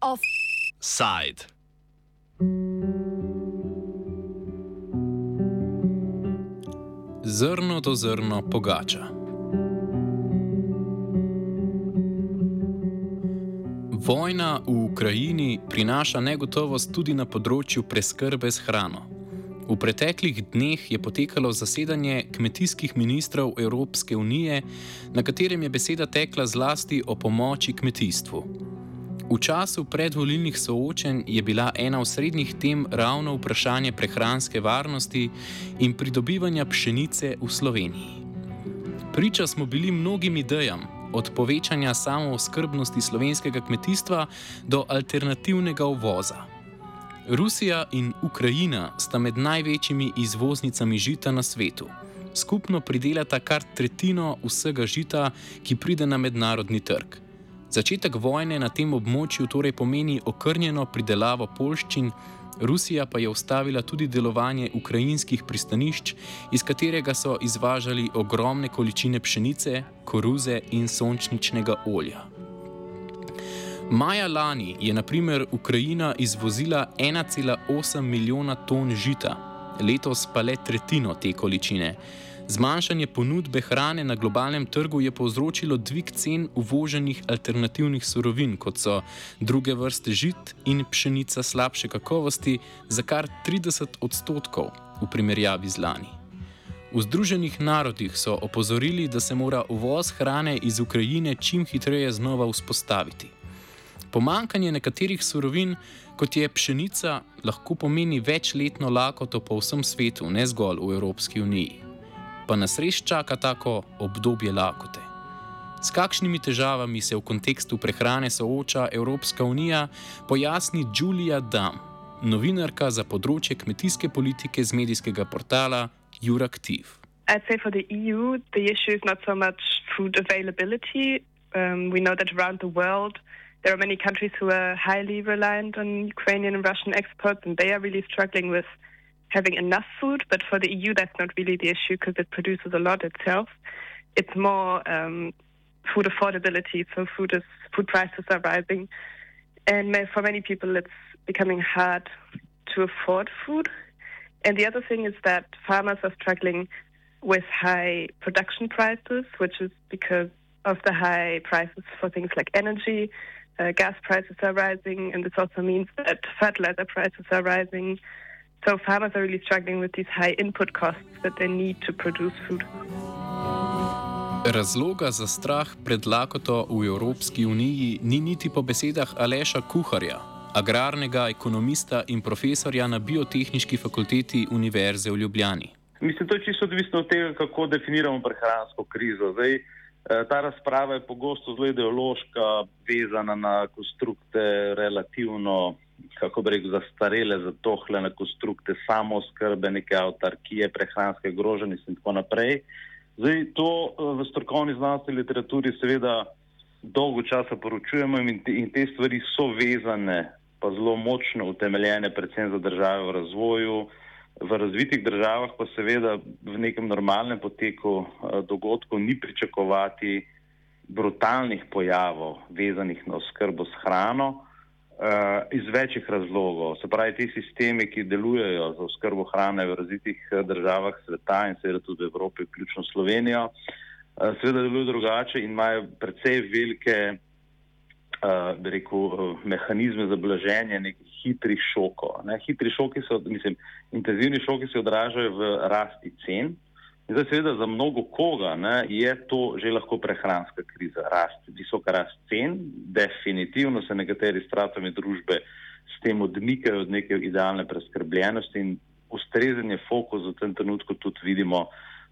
Offside. Zrno do zrno pogača. Vojna v Ukrajini prinaša negotovost tudi na področju preskrbe s hrano. V preteklih dneh je potekalo zasedanje kmetijskih ministrov Evropske unije, na katerem je beseda tekla zlasti o pomoči kmetijstvu. V času predvolilnih soočenj je bila ena od srednjih tem ravno vprašanje prehranske varnosti in pridobivanja pšenice v Sloveniji. Priča smo bili mnogim idejam, od povečanja samooskrbnosti slovenskega kmetijstva do alternativnega uvoza. Rusija in Ukrajina sta med največjimi izvoznicami žita na svetu. Skupno pridelata kar tretjino vsega žita, ki pride na mednarodni trg. Začetek vojne na tem območju torej pomeni okrnjeno pridelavo polščin, Rusija pa je ustavila tudi delovanje ukrajinskih pristanišč, iz katerega so izvažali ogromne količine pšenice, koruze in sončničnega olja. Maja lani je naprimer Ukrajina izvozila 1,8 milijona ton žita, letos pa le tretjino te količine. Zmanjšanje ponudbe hrane na globalnem trgu je povzročilo dvig cen uvoženih alternativnih surovin, kot so druge vrste žit in pšenica slabše kakovosti, za kar 30 odstotkov v primerjavi z lani. V Združenih narodih so opozorili, da se mora uvoz hrane iz Ukrajine čim hitreje znova vzpostaviti. Pomankanje nekaterih surovin, kot je pšenica, lahko pomeni večletno lakoto po vsem svetu, ne zgolj v Evropski uniji pa nas res čaka tako obdobje lakote. S kakšnimi težavami se v kontekstu prehrane sooča Evropska unija, pojasni Julia Dam, novinarka za področje kmetijske politike z medijskega portala Euraktiv. I'd say for the EU, the issue is not so much food availability. Um, we know that around the world, there are many countries who are highly reliant on Ukrainian and Russian exports, and they are really struggling with having enough food, but for the EU, that's not really the issue because it produces a lot itself. It's more um, food affordability. So food is food prices are rising, and for many people, it's becoming hard to afford food. And the other thing is that farmers are struggling with high production prices, which is because of the high prices for things like energy. Uh, gas prices are rising, and this also means that fertilizer prices are rising. So farmers are really struggling with these high input costs that they need to produce food. Razloga za strah pred lakoto v Evropski uniji ni niti po besedah Aleša Kuharja, agrarnega ekonomista in profesorja na biotehnički fakulteti Univerze v Ljubljani. Mislim, to je čisto odvisno od tega, kako definiramo prehransko krizo. Zdaj, eh, ta razprava je pogosto zelo ideološka, vezana na konstrukte relativno kako bi rekel, zastarele, zatohlene konstrukte, samo skrbe, neke avtarkije, prehranske groženosti in tako naprej. Zdaj, to eh, v strokovni znanstveni literaturi seveda dolgo časa poročujemo in te, in te stvari so vezane, pa zelo močno utemeljene, predvsem za države v razvoju. V razvitih državah pa seveda v nekem normalnem poteku eh, dogodkov ni pričakovati brutalnih pojavov vezanih na oskrbo s hrano. Uh, iz večjih razlogov. Se pravi, ti sistemi, ki delujejo za oskrbo hrane v različnih eh, državah sveta in seveda tudi v Evropi, vključno Slovenijo, seveda delujejo drugače in imajo precej velike, uh, bi rekel, uh, mehanizme za blaženje nekih hitrih šokov. Ne? Hitri šoki so, mislim, intenzivni šoki se odražajo v rasti cen. Zdaj, seveda, za mnogo koga ne, je to že lahko prehranska kriza, rast, visoka rast cen. Definitivno se nekateri stratami družbe s tem odmikajo od neke idealne preskrbljenosti in ustrezen je fokus v tem trenutku tudi vidimo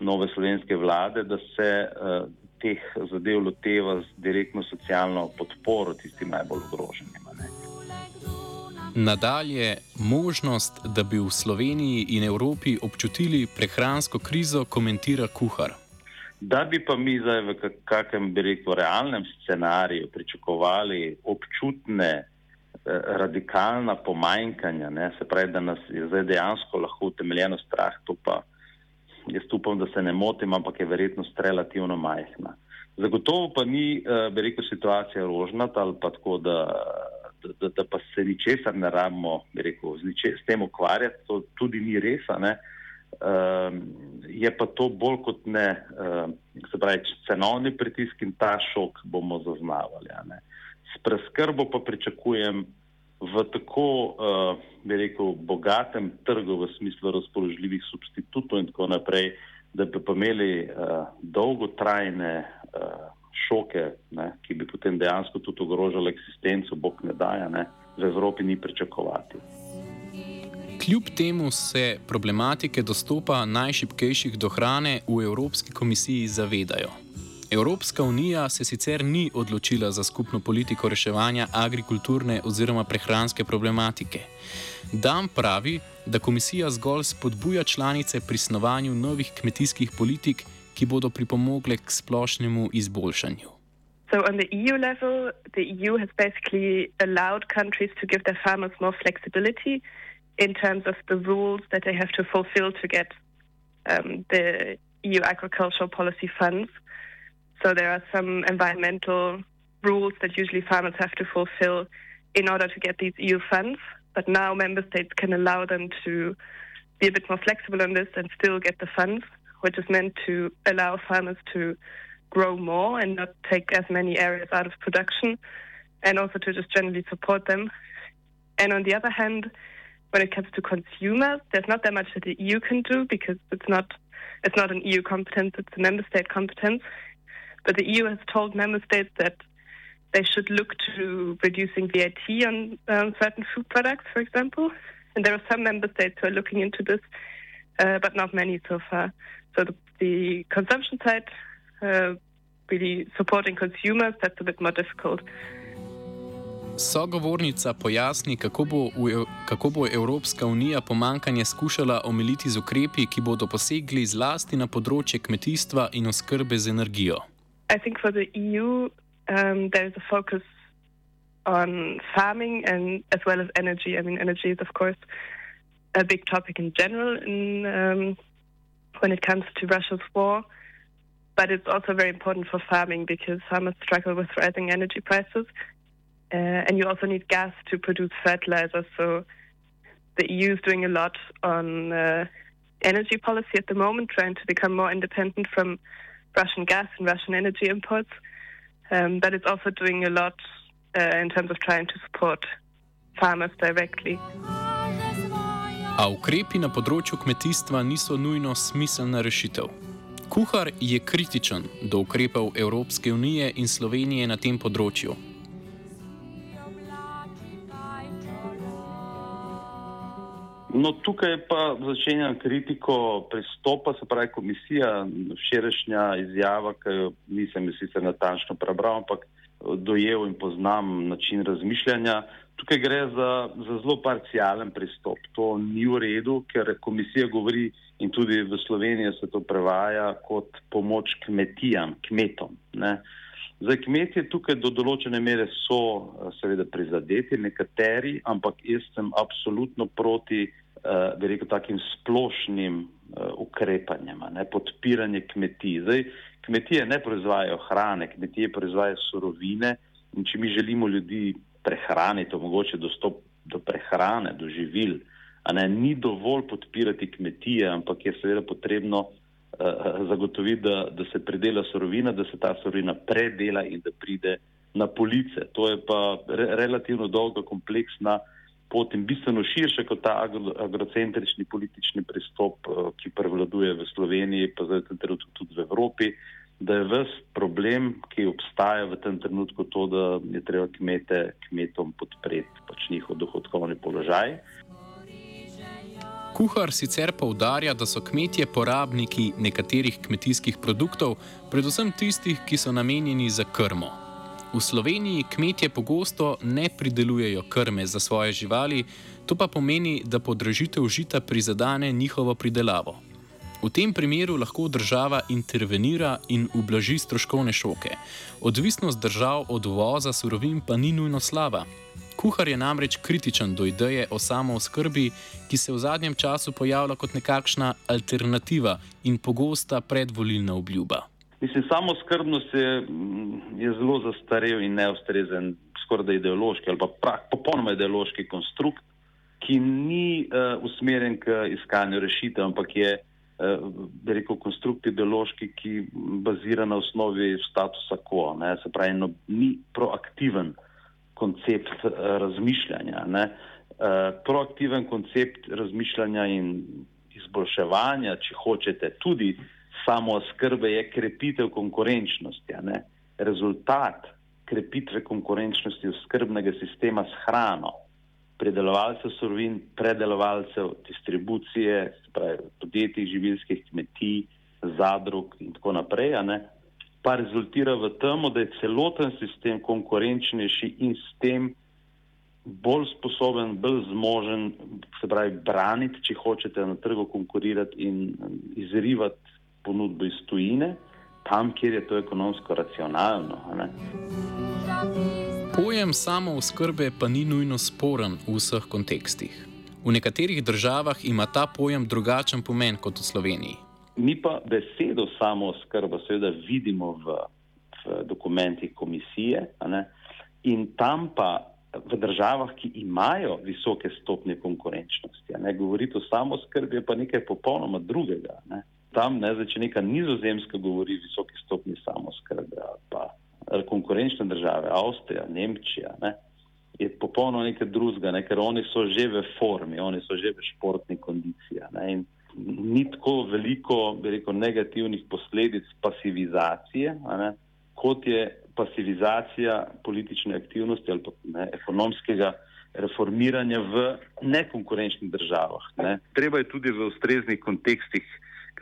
nove slovenske vlade, da se uh, teh zadev loteva z direktno socialno podporo tistim najbolj ogroženim. Nadalje, možnost, da bi v Sloveniji in Evropi občutili prehransko krizo, komentira kuhar. Da bi pa mi zdaj v kakšnem, bi rekel, realnem scenariju pričakovali občutne radikalna pomanjkanja, ne, se pravi, da nas je zdaj dejansko lahko utemeljeno strah, to pa jaz upam, da se ne motim, ampak je verjetnost relativno majhna. Zagotovo pa ni, uh, bi rekel, situacija rožnata ali pa tako, da, da, da, da pa se ničesar ne rabimo, bi rekel, niče, s tem ukvarjati, to tudi ni res. Uh, je pa to bolj kot ne, uh, se pravi, cenovni pritisk in ta šok bomo zaznavali. S preskrbo pa pričakujem v tako, uh, bi rekel, bogatem trgu v smislu razpoložljivih substitutov in tako naprej, da bi pa imeli uh, dolgotrajne uh, šoke, ne, ki bi potem dejansko tudi ogrožali eksistenco, bog ne daja, ne, v Evropi ni pričakovati. Kljub temu se problematike dostopa najšipkejših do hrane v Evropski komisiji zavedajo. Evropska unija se sicer ni odločila za skupno politiko reševanja agrikulturne oziroma prehranske problematike. Dan pravi, da komisija zgolj spodbuja članice pri snovanju novih kmetijskih politik, ki bodo pripomogle k splošnemu izboljšanju. So, on the EU level, the EU has basically allowed countries to give their farmers more flexibility in terms of the rules that they have to fulfill to get um, the EU agricultural policy funds. So, there are some environmental rules that usually farmers have to fulfill in order to get these EU funds. But now member states can allow them to be a bit more flexible on this and still get the funds which is meant to allow farmers to grow more and not take as many areas out of production, and also to just generally support them. And on the other hand, when it comes to consumers, there's not that much that the EU can do because it's not it's not an EU competence; it's a member state competence. But the EU has told member states that they should look to reducing VAT on um, certain food products, for example. And there are some member states who are looking into this, uh, but not many so far. So the, the consumption side, uh, really supporting consumers, that's a bit more difficult. Sogovornica pojasni, kako bo, v, kako bo Evropska unija pomankanje skušala omiliti z ukrepi, ki bodo posegli zlasti na področje kmetijstva in oskrbe z energijo. I think for the EU, um, there is a focus on farming and as well as energy. I mean, energy is, of course, a big topic in general in um, when it comes to Russia's war. But it's also very important for farming because farmers struggle with rising energy prices. Uh, and you also need gas to produce fertilizer. So the EU is doing a lot on uh, energy policy at the moment, trying to become more independent from Russian gas and Russian energy imports. Um, but it's also doing a lot uh, in terms of trying to support farmers directly. A ukrepi na področju kmetijstva niso nujno smiselna rešitev. Kuhar je kritičen do ukrepov Evropske unije in Slovenije na tem področju. No, tukaj pa začenjam kritiko pristopa, se pravi komisija, včerajšnja izjava, ki jo nisem sicer natančno prebral, ampak dojel in poznam način razmišljanja. Tukaj gre za, za zelo parcialen pristop. To ni v redu, ker komisija govori in tudi v Sloveniji se to prevaja kot pomoč kmetijam, kmetom. Ne. Zdaj, kmetje tukaj do določene mere so seveda prizadeti, nekateri, ampak jaz sem absolutno proti, bi rekel, takim splošnim uh, ukrepanjem, ne, podpiranje kmetij. Zdaj, kmetije ne proizvajajo hrane, kmetije proizvajajo surovine in če mi želimo ljudi prehraniti, omogoče dostop do prehrane, do živil. Ne, ni dovolj podpirati kmetije, ampak je seveda potrebno uh, zagotoviti, da, da se predela sorovina, da se ta sorovina predela in da pride na police. To je pa re, relativno dolga, kompleksna pot in bistveno širše kot ta agro, agrocentrični politični pristop, uh, ki prevladuje v Sloveniji, pa zdaj tudi v Evropi. Da je ves problem, ki obstaja v tem trenutku, to, da je treba kmete, kmetom podpreti pač njihov dohodkovni položaj. Kuhar sicer poudarja, da so kmetje porabniki nekaterih kmetijskih produktov, predvsem tistih, ki so namenjeni za krmo. V Sloveniji kmetje pogosto ne pridelujejo krme za svoje živali, to pa pomeni, da podražitev žita prizadene njihovo pridelavo. V tem primeru lahko država intervenira in ublaži stroškovne šoke. Odvisnost držav od uvoza surovin pa ni nujno slaba. Kuhar je namreč kritičen do ideje o samooskrbi, ki se v zadnjem času pojavlja kot nekakšna alternativa in pogosta predvolilna obljuba. Mislim, samo skrbnost je, mm, je zelo zastarel in neustrezen, skoraj da ideološki ali pa prak, popolnoma ideološki konstrukt, ki ni uh, usmerjen k iskanju rešitev, ampak je, uh, bi rekel, konstrukt ideološki, ki bazira na osnovi statusa quo. Ne? Se pravi, no, ni proaktiven koncept uh, razmišljanja. Uh, proaktiven koncept razmišljanja in izboljševanja, če hočete, tudi samo skrbe je krepitev konkurenčnosti. Rezultat krepitve konkurenčnosti skrbnega sistema s hrano, predelovalcev surovin, predelovalcev, distribucije, podjetij, živilskih kmetij, zadrug in tako naprej, pa rezultira v tem, da je celoten sistem konkurenčnejši in s tem bolj sposoben, bolj zmožen, se pravi, braniti, če hočete na trgu konkurirati in izrivati ponudbo iz tujine, tam, kjer je to ekonomsko racionalno. Pojem samo oskrbe pa ni nujno sporen v vseh kontekstih. V nekaterih državah ima ta pojem drugačen pomen kot v Sloveniji. Mi pa besedo samo oskrbo seveda vidimo v, v dokumentih komisije in tam pa v državah, ki imajo visoke stopnje konkurenčnosti. Govoriti o samo oskrbi je pa nekaj popolnoma drugega. Ne? Tam, ne, zdaj, če neka nizozemska govori visoki stopni samoskrbe, pa konkurenčne države, Avstrija, Nemčija, ne, je popolnoma nekaj drugega, ne, ker oni so že v formi, oni so že v športni kondiciji. Ne, ni tako veliko, rekel, negativnih posledic pasivizacije, ne, kot je pasivizacija politične aktivnosti ali pa ne, ekonomskega reformiranja v nekonkurenčnih državah. Ne. Treba je tudi v ustreznih kontekstih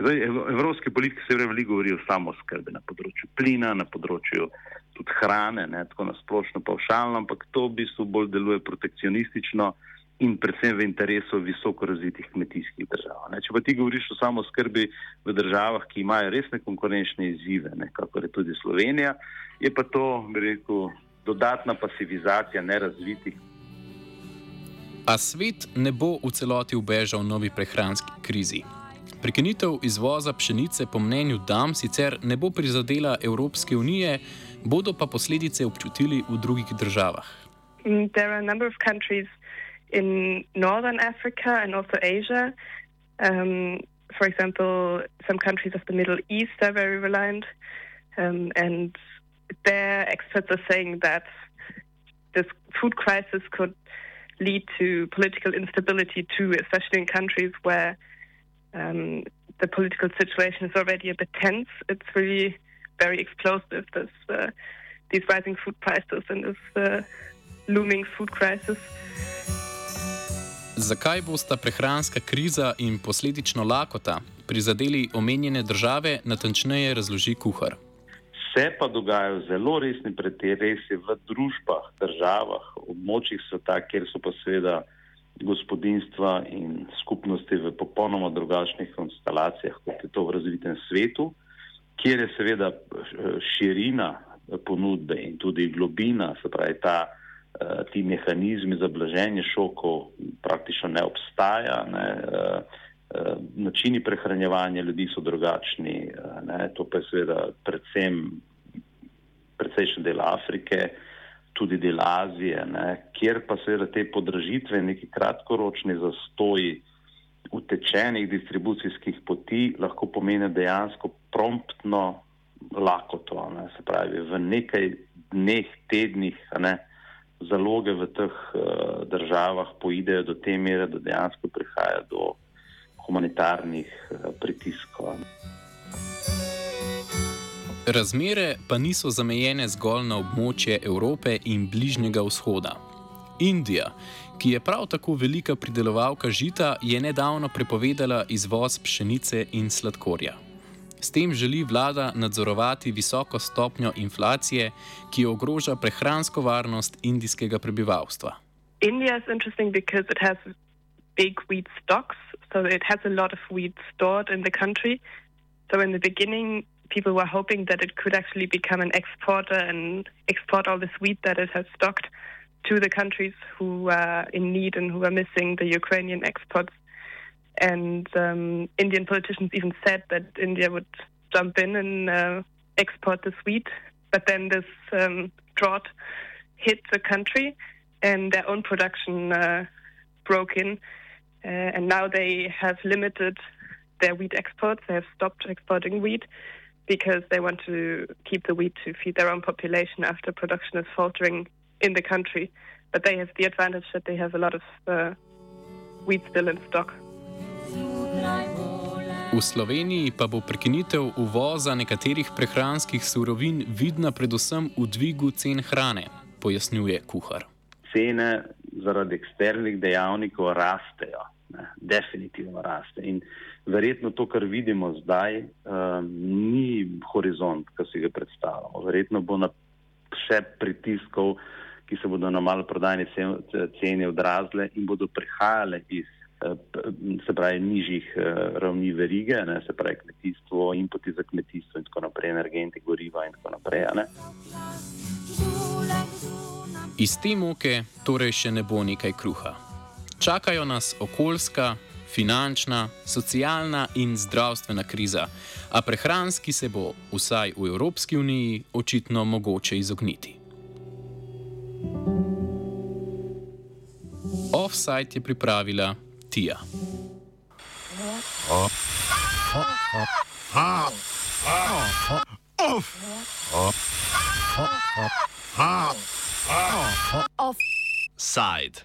Zdaj, evropske politike se veliko govori o samoskrbi na področju plina, na področju tudi hrane, ne, tako na splošno pavšalno, ampak to v bistvu bolj deluje protekcionistično in predvsem v interesu visoko razvitih kmetijskih držav. Ne. Če pa ti govoriš o samoskrbi v državah, ki imajo resne konkurenčne izzive, kako je tudi Slovenija, je pa to, bi rekel, dodatna pasivizacija nerazvitih. A svet ne bo v celoti ubežal novi prehranski krizi. Prekinitev izvoza pšenice po mnenju DAM sicer ne bo prizadela Evropske unije, bodo pa posledice občutili v drugih državah. Mm, there are a number of countries in northern Africa and also Asia. Um, for example, some countries of the Middle East are very reliant, um, and their experts are saying that this food crisis could lead to political instability too, especially in countries where um, the political situation is already a bit tense. It's really very explosive, this, uh, these rising food prices and this uh, looming food crisis. Zakaj bosta prehranska kriza in posledično lakota prizadeli omenjene države, natančneje razloži kuhar? Se pa dogajajo zelo resni pretresi v družbah, državah, območjih sveta, kjer so pa seveda gospodinstva in skupnosti v popolnoma drugačnih konstelacijah, kot je to v razvitem svetu, kjer je seveda eh, širina ponudbe in tudi globina, se pravi ta, eh, ti mehanizmi za blaženje šokov praktično ne obstaja. Ne, eh, načini prehranjevanja ljudi so drugačni, ne, to pa je seveda predvsem precejšen del Afrike, tudi del Azije, ne, kjer pa seveda te podražitve, neki kratkoročni zastoji utečenih distribucijskih poti lahko pomeni dejansko promptno lakoto, ne, se pravi v nekaj dneh, tednih, ne, zaloge v teh uh, državah poidejo do te mere, da dejansko prihaja do humanitarnih uh, pritiskov. Razmere pa niso zamejene zgolj na območje Evrope in Bližnjega vzhoda. Indija, ki je prav tako velika pridelovalka žita, je nedavno prepovedala izvoz pšenice in sladkorja. S tem želi vlada nadzorovati visoko stopnjo inflacije, ki ogroža prehransko varnost indijskega prebivalstva. Indija je zanimiva, ker ima velike wheat stocks, so it has a lot of wheat stored in the country. So in the beginning, people were hoping that it could actually become an exporter and export all this wheat that it has stocked to the countries who are in need and who are missing the Ukrainian exports. And um, Indian politicians even said that India would jump in and uh, export the wheat, but then this um, drought hit the country and their own production uh, broke in. Uh, and now they have limited their wheat exports. They have stopped exporting wheat because they want to keep the wheat to feed their own population after production is faltering in the country. But they have the advantage that they have a lot of uh, wheat still in stock. V Sloveniji pa bo prekinitev uvoza nekaterih prehranskih surovin vidna predvsem v dvigu cen hrane, pojasnjuje kuhar. Cene zaradi eksternih dejavnikov rastejo, ne, definitivno raste. In verjetno to, kar vidimo zdaj, um, ni horizont, ki si ga predstavljamo. Verjetno bo na še pritiskov, ki se bodo na malo prodajne cene odrazile in bodo prihajale iz eh, se pravi nižjih eh, ravni verige, ne, se pravi kmetijstvo, inputi za kmetijstvo in tako naprej, energenti, goriva in tako naprej. Ne. Iz te moke torej še ne bo nekaj kruha. Čakajo nas okoljska, finančna, socialna in zdravstvena kriza, a prehranski se bo, vsaj v Evropski uniji, očitno mogoče izogniti. Offside je pripravila Tija. Off. Off. Off. Offside.